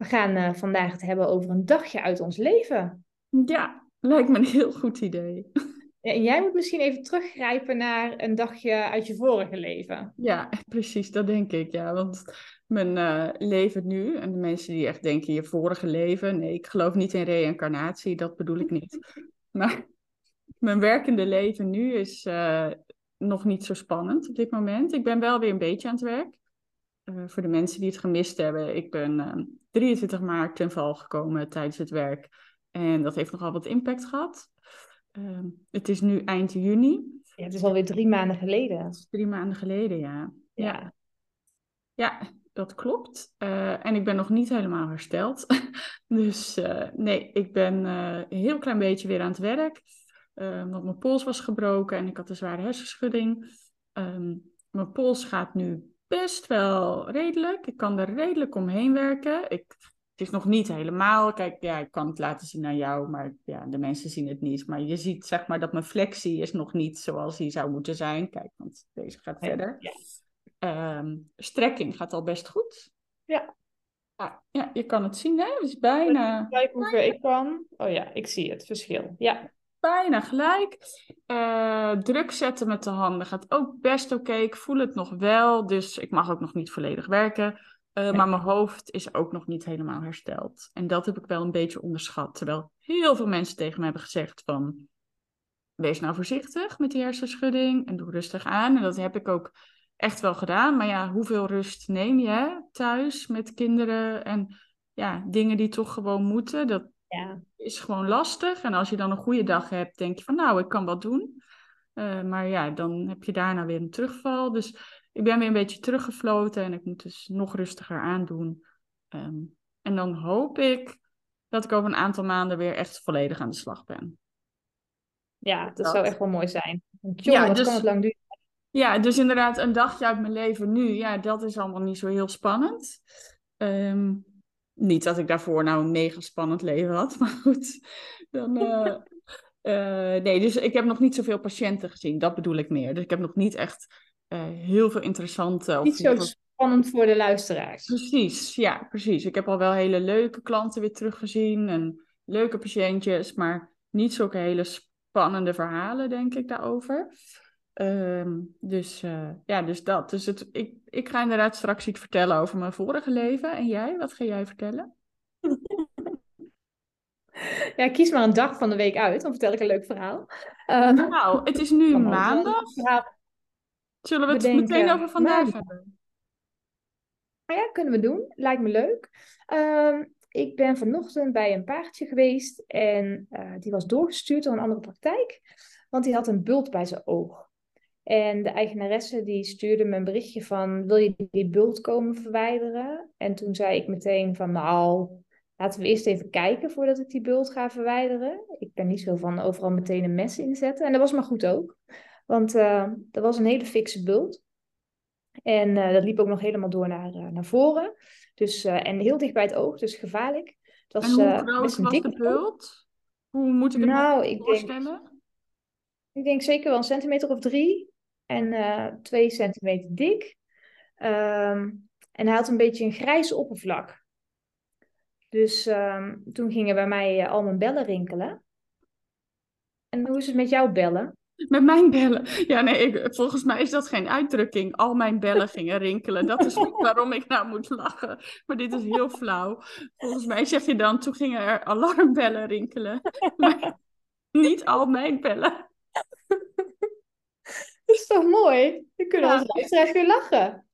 We gaan uh, vandaag het hebben over een dagje uit ons leven. Ja, lijkt me een heel goed idee. En jij moet misschien even teruggrijpen naar een dagje uit je vorige leven. Ja, precies, dat denk ik. Ja, want mijn uh, leven nu, en de mensen die echt denken je vorige leven, nee, ik geloof niet in reïncarnatie, dat bedoel ik niet. Maar mijn werkende leven nu is uh, nog niet zo spannend op dit moment. Ik ben wel weer een beetje aan het werk. Uh, voor de mensen die het gemist hebben, ik ben 23 maart ten val gekomen tijdens het werk. En dat heeft nogal wat impact gehad. Uh, het is nu eind juni. Ja, het is alweer drie maanden geleden. Het is drie maanden geleden, ja. Ja, ja dat klopt. Uh, en ik ben nog niet helemaal hersteld. dus uh, nee, ik ben uh, een heel klein beetje weer aan het werk. want mijn pols was gebroken en ik had een zware hersenschudding. Um, mijn pols gaat nu best wel redelijk. Ik kan er redelijk omheen werken. Ik, het is nog niet helemaal. Kijk, ja, ik kan het laten zien aan jou, maar ja, de mensen zien het niet. Maar je ziet zeg maar dat mijn flexie is nog niet zoals die zou moeten zijn. Kijk, want deze gaat verder. Um, strekking gaat al best goed. Ja. Ja, ja, je kan het zien, hè? Het is bijna... Kijk hoe ver ik kan. Oh ja, ik zie het verschil. Ja bijna gelijk. Uh, druk zetten met de handen gaat ook best oké. Ik voel het nog wel, dus ik mag ook nog niet volledig werken. Uh, Maar mijn hoofd is ook nog niet helemaal hersteld. En dat heb ik wel een beetje onderschat. Terwijl heel veel mensen tegen me hebben gezegd van... Wees nou voorzichtig met die hersenschudding en doe rustig aan. En dat heb ik ook echt wel gedaan. Maar ja, hoeveel rust neem je thuis met kinderen en ja, dingen die toch gewoon moeten? Dat, ja. is gewoon lastig. En als je dan een goede dag hebt, denk je van nou, ik kan wat doen. Uh, maar ja, dan heb je daarna weer een terugval. Dus ik ben weer een beetje teruggefloten en ik moet dus nog rustiger aandoen. Um, en dan hoop ik dat ik over een aantal maanden weer echt volledig aan de slag ben. Ja, dat, dat. zou echt wel mooi zijn. Jongen, ja, wat dus, kan het lang duren? Ja, dus inderdaad een dagje uit mijn leven nu, ja, dat is allemaal niet zo heel spannend. Um, niet dat ik daarvoor nou een mega spannend leven had, maar goed. Dan, uh, uh, nee, dus ik heb nog niet zoveel patiënten gezien, dat bedoel ik meer. Dus ik heb nog niet echt uh, heel veel interessante... Niet zo spannend voor de luisteraars. Precies, ja, precies. Ik heb al wel hele leuke klanten weer teruggezien en leuke patiëntjes, maar niet zulke hele spannende verhalen, denk ik, daarover. Um, dus uh, ja, dus dat. Dus het, ik, ik ga inderdaad straks iets vertellen over mijn vorige leven. En jij, wat ga jij vertellen? Ja, kies maar een dag van de week uit, dan vertel ik een leuk verhaal. Um, nou, het is nu maandag. Zullen we het bedenken. meteen over vandaag maandag. hebben? Ja, kunnen we doen. Lijkt me leuk. Um, ik ben vanochtend bij een paardje geweest en uh, die was doorgestuurd door een andere praktijk, want die had een bult bij zijn oog. En de eigenaresse die stuurde me een berichtje van, wil je die bult komen verwijderen? En toen zei ik meteen van, nou, laten we eerst even kijken voordat ik die bult ga verwijderen. Ik ben niet zo van overal meteen een mes inzetten. En dat was maar goed ook, want uh, dat was een hele fikse bult. En uh, dat liep ook nog helemaal door naar, uh, naar voren. Dus, en heel dicht bij het oog, dus gevaarlijk. Het was, en hoe groot was de bult? Hoe moet ik het nou, ik voorstellen? Denk, ik denk zeker wel een centimeter of drie en uh, twee centimeter dik. Um, en hij had een beetje een grijs oppervlak. Dus um, toen gingen bij mij uh, al mijn bellen rinkelen. En hoe is het met jouw bellen? Met mijn bellen? Ja, nee, ik, volgens mij is dat geen uitdrukking. Al mijn bellen gingen rinkelen. Dat is waarom ik nou moet lachen. Maar dit is heel flauw. Volgens mij zeg je dan, toen gingen er alarmbellen rinkelen. Maar niet al mijn bellen. Dat is toch mooi? Dan kunnen we ja. als luisteraars weer lachen.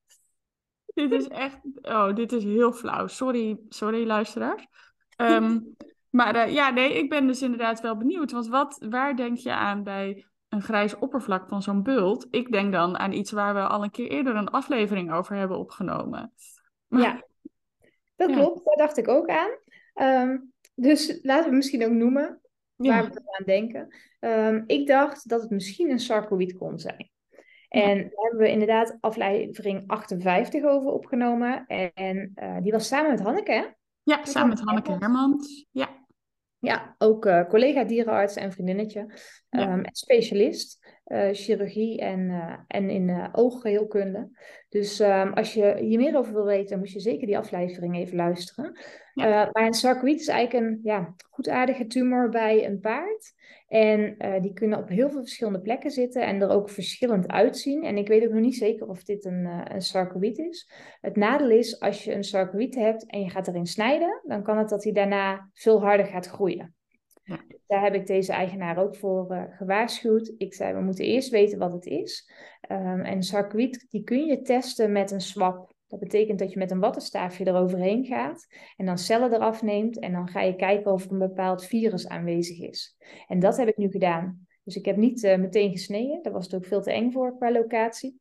Dit is echt... Oh, dit is heel flauw. Sorry, sorry luisteraars. Um, maar uh, ja, nee, ik ben dus inderdaad wel benieuwd. Want wat, waar denk je aan bij een grijs oppervlak van zo'n bult? Ik denk dan aan iets waar we al een keer eerder een aflevering over hebben opgenomen. Maar... Ja, dat Ja. klopt. Daar dacht ik ook aan. Ehm, dus laten we misschien ook noemen waar we aan denken. Ehm, ik dacht dat het misschien een sarcoïd kon zijn. En daar hebben we inderdaad aflevering 58 over opgenomen. En eh, die was samen met Hanneke, hè? Ja, samen met Hanneke Hermans. Ja, Ja, ook eh, collega dierenarts en vriendinnetje. Ja. Ehm, en specialist eh, chirurgie en, eh, en in eh oogheelkunde. Dus ehm, als je hier meer over wil weten, dan moet je zeker die aflevering even luisteren. Ja. Maar een sarcoïd is eigenlijk een ja, goedaardige tumor bij een paard. En die kunnen op heel veel verschillende plekken zitten en er ook verschillend uitzien. En ik weet ook nog niet zeker of dit een, een sarcoïd is. Het nadeel is, als je een sarcoïd hebt en je gaat erin snijden, dan kan het dat hij daarna veel harder gaat groeien. Ja. Daar heb ik deze eigenaar ook voor eh, gewaarschuwd. Ik zei, we moeten eerst weten wat het is. Ehm, en sarcoïd, die kun je testen met een swab. Dat betekent dat je met een wattenstaafje eroverheen gaat en dan cellen eraf neemt en dan ga je kijken of er een bepaald virus aanwezig is. En dat heb ik nu gedaan. Dus ik heb niet eh, meteen gesneden, daar was het ook veel te eng voor qua locatie.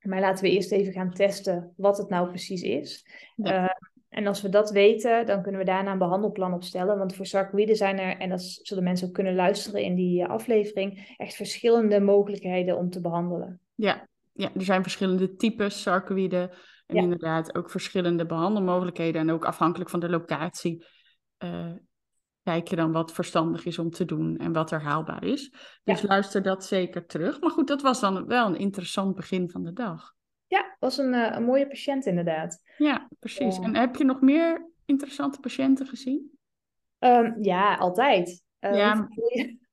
Maar laten we eerst even gaan testen wat het nou precies is. Ja. Eh, en als we dat weten, dan kunnen we daarna een behandelplan opstellen. Want voor sarcoïden zijn er, en dat zullen mensen ook kunnen luisteren in die eh, aflevering, echt verschillende mogelijkheden om te behandelen. ja. ja, er zijn verschillende types sarcoïden. En Ja. inderdaad ook verschillende behandelmogelijkheden. En ook afhankelijk van de locatie eh, kijk je dan wat verstandig is om te doen en wat er haalbaar is. Dus Ja. luister dat zeker terug. Maar goed, dat was dan wel een interessant begin van de dag. Ja, was een, eh, een mooie patiënt inderdaad. Ja, precies. Ja. En heb je nog meer interessante patiënten gezien? Ehm, ja, altijd. Eh, Ja,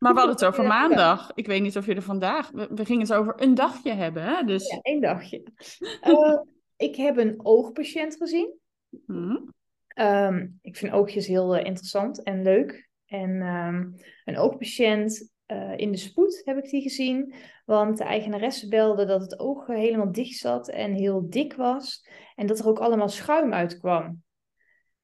Maar we hadden het over maandag. Ik weet niet of je er vandaag... We, we gingen het over een dagje hebben, hè? Dus... Ja, één dagje. Eh, ik heb een oogpatiënt gezien. Hm, Ehm, ik vind oogjes heel eh, interessant en leuk. En ehm, een oogpatiënt eh, in de spoed heb ik die gezien. Want de eigenaresse belde dat het oog eh, helemaal dicht zat en heel dik was. En dat er ook allemaal schuim uitkwam.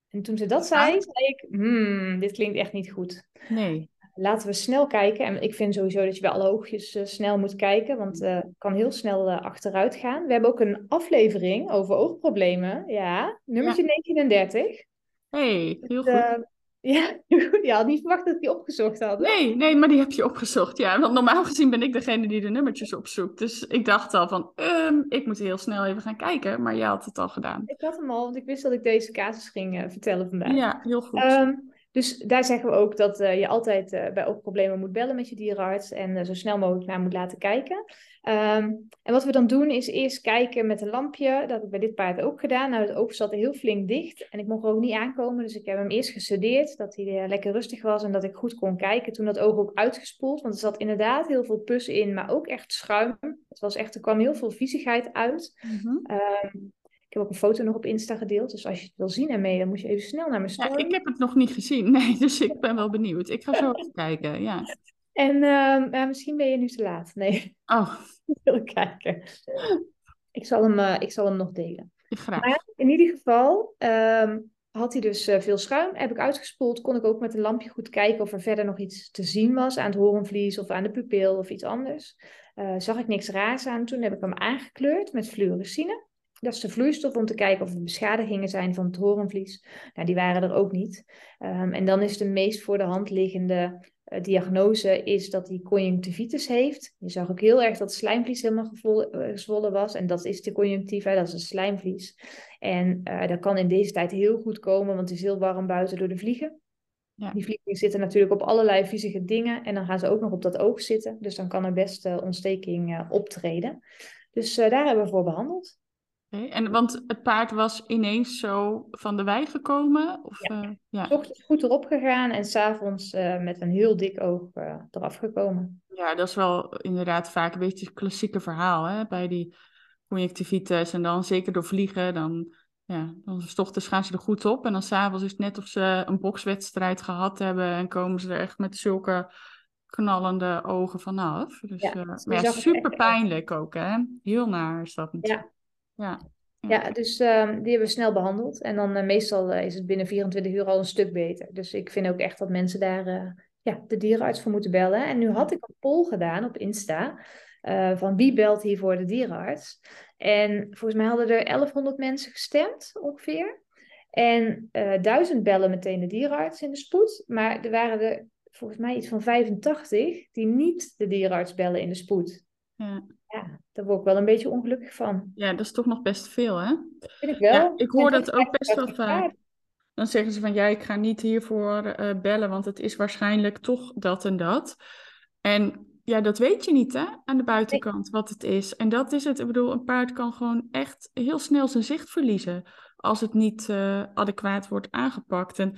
En toen ze dat zei, zei ik, hmm, dit klinkt echt niet goed. Nee. Laten we snel kijken. En ik vind sowieso dat je bij alle oogjes eh, snel moet kijken, want eh, het kan heel snel eh, achteruit gaan. We hebben ook een aflevering over oogproblemen. Ja, nummertje 39. hey, heel goed. Ja, je had niet verwacht dat die opgezocht had. Nee, nee, maar die heb je opgezocht. Ja, want normaal gezien ben ik degene die de nummertjes opzoekt. Dus ik dacht al van, ehm, ik moet heel snel even gaan kijken. Maar jij had het al gedaan. Ik had hem al, want ik wist dat ik deze casus ging eh, vertellen vandaag. Ja, heel goed. Ehm, dus daar zeggen we ook dat eh, je altijd eh, bij oogproblemen moet bellen met je dierenarts en zo snel mogelijk naar moet laten kijken. Ehm, en wat we dan doen is eerst kijken met een lampje. Dat heb ik bij dit paard ook gedaan. Nou, het oog zat heel flink dicht en ik mocht er ook niet aankomen. Dus ik heb hem eerst gestudeerd, dat hij eh, lekker rustig was en dat ik goed kon kijken. Toen dat oog ook uitgespoeld, want er zat inderdaad heel veel pus in, maar ook echt schuim. Het was echt, er kwam heel veel viezigheid uit. Mhm. Ehm, ik heb ook een foto nog op Insta gedeeld. Dus als je het wil zien ermee, dan moet je even snel naar mijn story. Ja, ik heb het nog niet gezien. Nee, dus ik ben wel benieuwd. Ik ga zo even kijken. Ja. En ehm, misschien ben je nu te laat. Nee, Oh, ik wil kijken. Ik zal hem, eh, ik zal hem nog delen. graag. Maar in ieder geval ehm, had hij dus eh, veel schuim. Heb ik uitgespoeld. Kon ik ook met een lampje goed kijken of er verder nog iets te zien was aan het horenvlies of aan de pupil of iets anders. Eh, zag ik niks raars aan. Toen heb ik hem aangekleurd met fluorescine. Dat is de vloeistof om te kijken of er beschadigingen zijn van het horenvlies. Nou, die waren er ook niet. Ehm, en dan is de meest voor de hand liggende eh, diagnose is dat hij conjunctivitis heeft. Je zag ook heel erg dat het slijmvlies helemaal eh, gezwollen was. En dat is de conjunctiva, dat is een slijmvlies. En eh, dat kan in deze tijd heel goed komen, want het is heel warm buiten door de vliegen. Ja. Die vliegen zitten natuurlijk op allerlei viezige dingen. En dan gaan ze ook nog op dat oog zitten. Dus dan kan er best eh, ontsteking optreden. Dus daar hebben we voor behandeld. En want het paard was ineens zo van de wei gekomen? Of, Ja. eh, ja. S ochtends goed erop gegaan en s'avonds uh, met een heel dik oog uh, eraf gekomen. Ja, dat is wel inderdaad vaak een beetje het klassieke verhaal hè? bij die conjunctivitis. En dan zeker door vliegen, dan, ja, dan 's ochtends gaan ze er goed op. En dan s'avonds is het net of ze een bokswedstrijd gehad hebben en komen ze er echt met zulke knallende ogen vanaf. Dus Ja, maar ja, super pijnlijk ook, hè? Heel naar is dat natuurlijk. Ja. Ja, dus ehm, die hebben we snel behandeld. En dan eh, meestal eh, is het binnen 24 uur al een stuk beter. Dus ik vind ook echt dat mensen daar eh, ja, de dierenarts voor moeten bellen. En nu had ik een poll gedaan op Insta. van wie belt hier voor de dierenarts? En volgens mij hadden er 1100 mensen gestemd ongeveer. En duizend bellen meteen de dierenarts in de spoed. Maar er waren er volgens mij iets van 85 die niet de dierenarts bellen in de spoed. Ja. Ja, daar word ik wel een beetje ongelukkig van. ja, dat is toch nog best veel, hè? Vind ik wel. Ja, ik hoor dat ook best wel vaak. Dan zeggen ze van ja, ik ga niet hiervoor eh, bellen, want het is waarschijnlijk toch dat en dat. En ja, dat weet je niet hè, aan de buitenkant wat het is. En dat is het. Ik bedoel, een paard kan gewoon echt heel snel zijn zicht verliezen als het niet eh, adequaat wordt aangepakt. En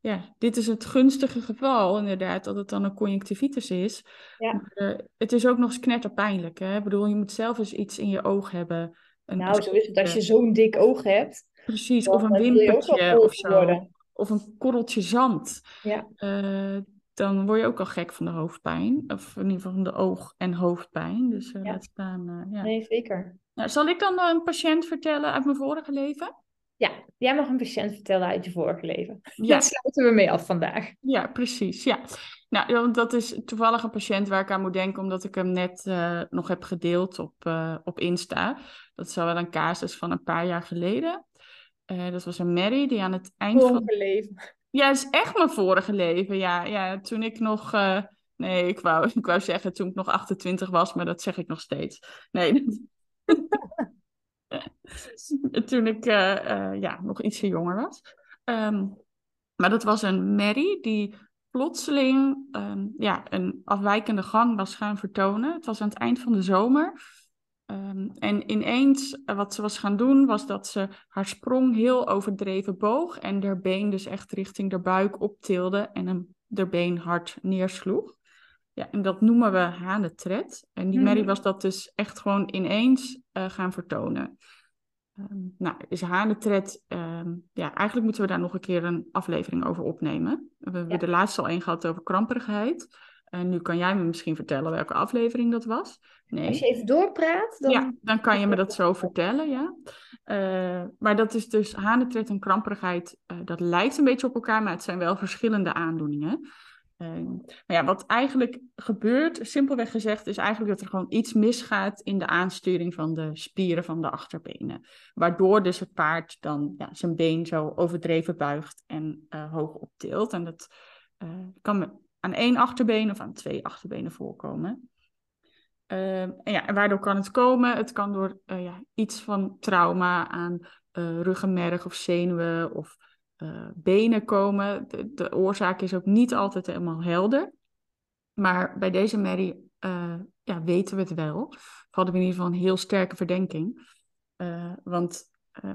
ja, dit is het gunstige geval inderdaad, dat het dan een conjunctivitis is. Ja. Maar, eh, het is ook nog eens knetterpijnlijk. Hè? Ik bedoel, je moet zelf eens iets in je oog hebben. Een, Nou, zo is het. Als je zo'n dik oog hebt, Precies, of een wel wimpertje of zo. worden. Of een korreltje zand. Ja. Eh, dan word je ook al gek van de hoofdpijn. Of in ieder geval van de oog- en hoofdpijn. Dus eh, Ja. laat staan. eh, ja. Nee, zeker. Nou, zal ik dan eh, een patiënt vertellen uit mijn vorige leven? Ja, jij mag een patiënt vertellen uit je vorige leven. Ja. Daar sluiten we mee af vandaag. Ja, precies. Ja. Nou, dat is toevallig een patiënt waar ik aan moet denken, omdat ik hem net eh, nog heb gedeeld op, eh, op Insta. Dat is al wel een casus van een paar jaar geleden. Eh, dat was een Mary die aan het eind van Vorige leven. Ja, het is echt mijn vorige leven. Ja, ja toen ik nog. nee, ik wou, ik wou zeggen toen ik nog 28 was, maar dat zeg ik nog steeds. Nee. toen ik eh, eh, ja, nog ietsje jonger was. Ehm, maar dat was een Mary die plotseling ehm, ja, een afwijkende gang was gaan vertonen. Het was aan het eind van de zomer. Ehm, en ineens, eh, wat ze was gaan doen, was dat ze haar sprong heel overdreven boog en haar been dus echt richting haar buik optilde en hem haar been hard neersloeg. Ja, en dat noemen we hanetred. En die Mary Mhm. was dat dus echt gewoon ineens eh, gaan vertonen. Ehm, nou, is hanetred, ehm, ja, eigenlijk moeten we daar nog een keer een aflevering over opnemen. We hebben Ja. de laatste al één gehad over kramperigheid. En nu kan jij me misschien vertellen welke aflevering dat was. Nee. Als je even doorpraat, dan... Ja, dan kan je me dat zo vertellen, ja. Eh, maar dat is dus hanetred en kramperigheid, eh, dat lijkt een beetje op elkaar, maar het zijn wel verschillende aandoeningen. Eh, maar ja, wat eigenlijk gebeurt, simpelweg gezegd, is eigenlijk dat er gewoon iets misgaat in de aansturing van de spieren van de achterbenen. Waardoor dus het paard dan ja, zijn been zo overdreven buigt en eh, hoog optilt. En dat eh, kan aan één achterbeen of aan twee achterbenen voorkomen. Uh, en, ja, en waardoor kan het komen? Het kan door uh, ja, iets van trauma aan ruggenmerg of zenuwen of uh, benen komen. De, de, oorzaak is ook niet altijd helemaal helder. Maar bij deze Mary ja, weten we het wel. Of hadden we in ieder geval een heel sterke verdenking. want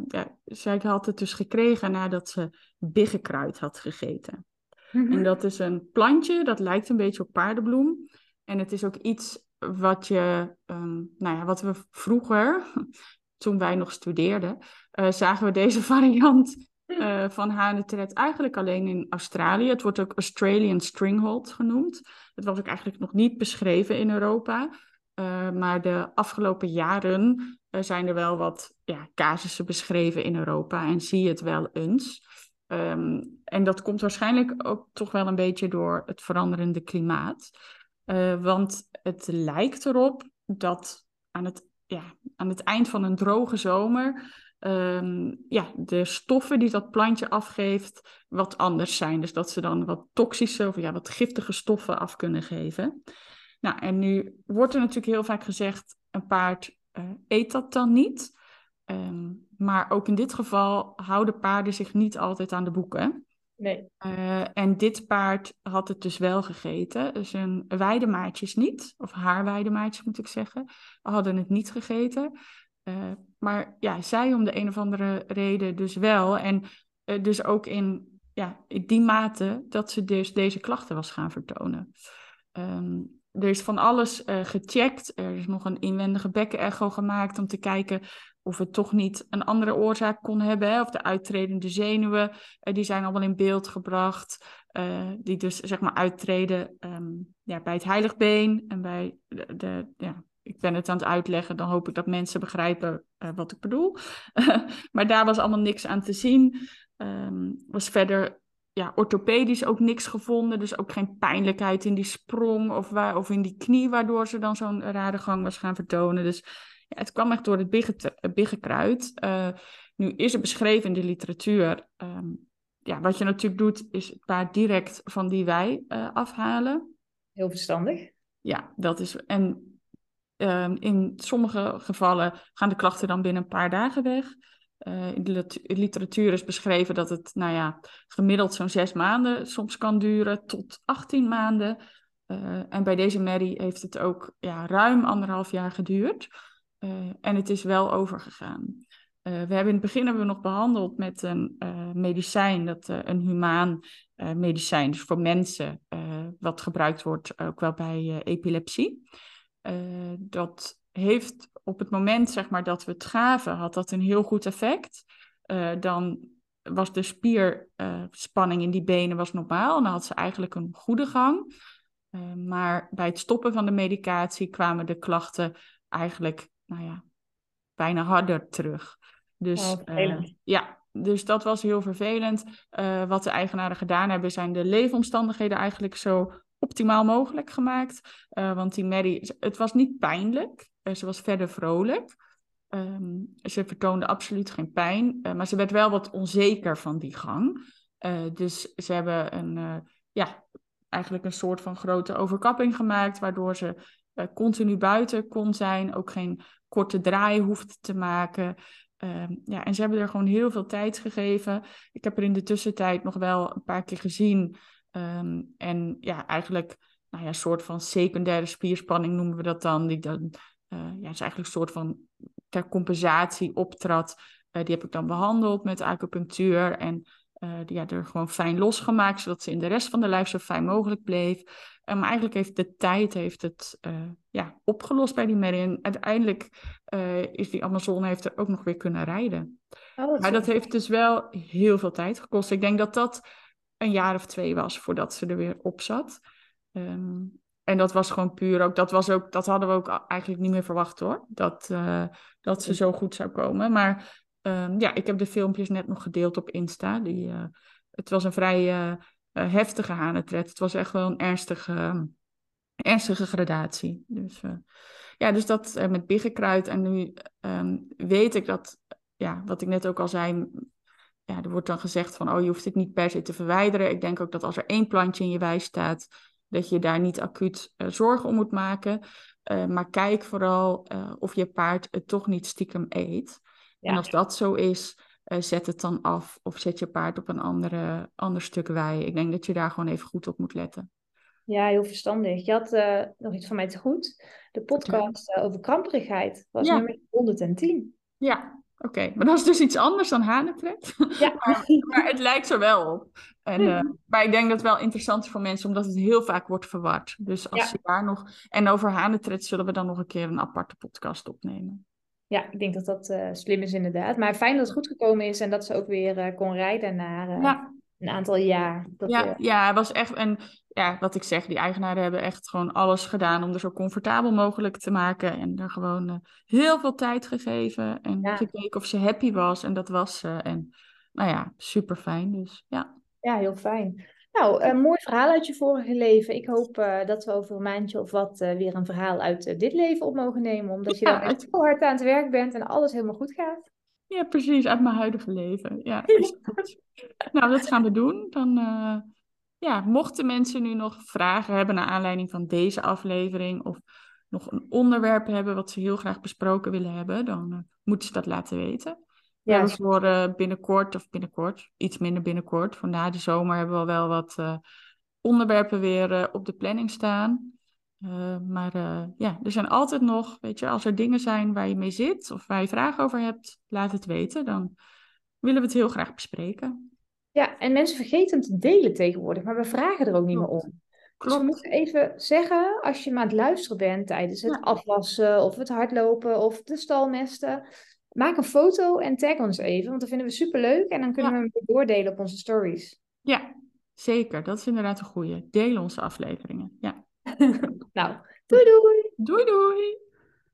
ja, zij had het dus gekregen nadat ze biggekruid had gegeten. Mhm. En dat is een plantje, dat lijkt een beetje op paardenbloem. En het is ook iets wat, je, um, nou ja, wat we vroeger, toen wij nog studeerden, uh, zagen we deze variant uh, van hanetred eigenlijk alleen in Australië. Het wordt ook Australian stringhold genoemd. Het was ook eigenlijk nog niet beschreven in Europa. Uh, maar de afgelopen jaren zijn er wel wat ja, casussen beschreven in Europa en zie je het wel eens. Um, en dat komt waarschijnlijk ook toch wel een beetje door het veranderende klimaat. Want het lijkt erop dat aan het, ja, aan het eind van een droge zomer um, ja, de stoffen die dat plantje afgeeft wat anders zijn. Dus dat ze dan wat toxische of ja, wat giftige stoffen af kunnen geven. Nou, en nu wordt er natuurlijk heel vaak gezegd, een paard uh, eet dat dan niet. Um, maar ook in dit geval houden paarden zich niet altijd aan de boeken. Nee. Uh, en dit paard had het dus wel gegeten. Dus een weidemaatjes niet, of haar weidemaatjes moet ik zeggen, hadden het niet gegeten. Uh, maar ja, zij om de een of andere reden dus wel. En uh, dus ook in, ja, in die mate dat ze dus deze klachten was gaan vertonen. Um, er is van alles gecheckt. Er is nog een inwendige bekkenecho gemaakt om te kijken of het toch niet een andere oorzaak kon hebben. Hè? Of de uittredende zenuwen, die zijn allemaal in beeld gebracht. Die dus zeg maar uittreden um, ja, bij het heiligbeen en bij de, de, ja, ik ben het aan het uitleggen, dan hoop ik dat mensen begrijpen uh, wat ik bedoel. maar daar was allemaal niks aan te zien. Um, was verder ja, orthopedisch ook niks gevonden. Dus ook geen pijnlijkheid in die sprong of, waar, of in die knie, waardoor ze dan zo'n rare gang was gaan vertonen. Dus ja, het kwam echt door het biggekruid. Uh, Nu is het beschreven in de literatuur. ehm, ja, wat je natuurlijk doet, is het paard direct van die wei eh, afhalen. Heel verstandig. Ja, dat is. En ehm, in sommige gevallen gaan de klachten dan binnen een paar dagen weg. Eh, in de lit- literatuur is beschreven dat het, nou ja, gemiddeld zo'n zes maanden soms kan duren tot 18 maanden. Eh, en bij deze merrie heeft het ook ja, ruim anderhalf jaar geduurd. Eh, en het is wel overgegaan. We hebben in het begin hebben we nog behandeld met een medicijn, dat, een humaan medicijn, dus voor mensen, wat gebruikt wordt ook wel bij epilepsie. Eh, dat heeft op het moment zeg maar, dat we het gaven, had dat een heel goed effect. Eh, dan was de spierspanning in die benen was normaal en dan had ze eigenlijk een goede gang. Eh, maar bij het stoppen van de medicatie kwamen de klachten eigenlijk, nou ja, bijna harder terug. Dus Oh, vervelend. eh, ja, dus dat was heel vervelend. Eh, wat de eigenaren gedaan hebben, zijn de leefomstandigheden eigenlijk zo optimaal mogelijk gemaakt. Eh, want die Mary, het was niet pijnlijk. Eh, ze was verder vrolijk. Ehm, ze vertoonde absoluut geen pijn. eh, maar ze werd wel wat onzeker van die gang. Dus ze hebben een, ja, eigenlijk een soort van grote overkapping gemaakt. Waardoor ze continu buiten kon zijn. Ook geen korte draai hoefde te maken. Ehm, ja, en ze hebben er gewoon heel veel tijd gegeven. Ik heb er in de tussentijd nog wel een paar keer gezien. Ehm, en ja, eigenlijk nou ja, een soort van secundaire spierspanning noemen we dat dan. Die dan eh, ja, is eigenlijk een soort van ter compensatie optrad. Eh, die heb ik dan behandeld met acupunctuur. En eh, die ja, er gewoon fijn losgemaakt, zodat ze in de rest van de lijf zo fijn mogelijk bleef. Maar eigenlijk heeft de tijd heeft het ja, opgelost bij die merrie. En uiteindelijk is die Amazone heeft er ook nog weer kunnen rijden. Oh, Maar dat heeft dus wel heel veel tijd gekost. Ik denk dat dat een jaar of twee was voordat ze er weer op zat. Ehm, en dat was gewoon puur ook, dat was ook, dat hadden we ook eigenlijk niet meer verwacht hoor. Dat, eh, dat ze zo goed zou komen. Maar ehm, ja, ik heb de filmpjes net nog gedeeld op Insta. Die, eh, het was een vrij eh, heftige hanentred. Het was echt wel een ernstige, ernstige gradatie. Dus ja, dus dat met biggenkruid. En nu ehm, weet ik dat, ja, wat ik net ook al zei, ja, er wordt dan gezegd van, oh, je hoeft het niet per se te verwijderen. Ik denk ook dat als er één plantje in je wei staat, dat je daar niet acuut eh, zorgen om moet maken. Eh, maar kijk vooral eh, of je paard het toch niet stiekem eet. En als dat zo is, zet het dan af of zet je paard op een andere, ander stuk wei. Ik denk dat je daar gewoon even goed op moet letten. Ja, heel verstandig. Je had nog iets van mij te goed. De podcast over kramperigheid was Ja. nummer 110. Ja, oké. Maar dat is dus iets anders dan hanentred. Ja. maar het lijkt er wel op. En, eh, maar ik denk dat het wel interessant is voor mensen, omdat het heel vaak wordt verward. Dus als Ja. je daar nog... En over hanentred zullen we dan nog een keer een aparte podcast opnemen. Ja, ik denk dat dat eh, slim is inderdaad. Maar fijn dat het goed gekomen is en dat ze ook weer eh, kon rijden na eh, Ja, een aantal jaar. Dat, ja, eh, ja, het was echt... En ja, wat ik zeg, die eigenaren hebben echt gewoon alles gedaan om er zo comfortabel mogelijk te maken. En er gewoon eh, heel veel tijd gegeven. En Ja. gekeken of ze happy was. En dat was ze. En nou ja, super fijn. Dus ja. ja, heel fijn. Nou, een mooi verhaal uit je vorige leven. Ik hoop eh, dat we over een maandje of wat eh, weer een verhaal uit eh, dit leven op mogen nemen. Omdat je Ja, dan echt heel hard aan het werk bent en alles helemaal goed gaat. Ja, precies, uit mijn huidige leven. Ja, nou, dat gaan we doen. Dan, eh, ja, mochten mensen nu nog vragen hebben naar aanleiding van deze aflevering of nog een onderwerp hebben wat ze heel graag besproken willen hebben, dan eh, moeten ze dat laten weten. We Ja, hebben voor eh, binnenkort, of binnenkort, iets minder binnenkort, voor na de zomer hebben we wel wat onderwerpen weer op de planning staan. Eh, maar eh, ja, er zijn altijd nog, weet je, als er dingen zijn waar je mee zit of waar je vragen over hebt, laat het weten. Dan willen we het heel graag bespreken. Ja, en mensen vergeten te delen tegenwoordig, maar we vragen er ook niet meer Klopt. om. Dus we Klopt. moeten even zeggen, als je maar aan het luisteren bent tijdens het Ja. afwassen of het hardlopen of de stalmesten, maak een foto en tag ons even, want dat vinden we superleuk en dan kunnen Ja. we hem weer doordelen op onze stories. Ja, zeker. Dat is inderdaad een goeie. Deel onze afleveringen. Ja. Nou, doei doei! Doei doei!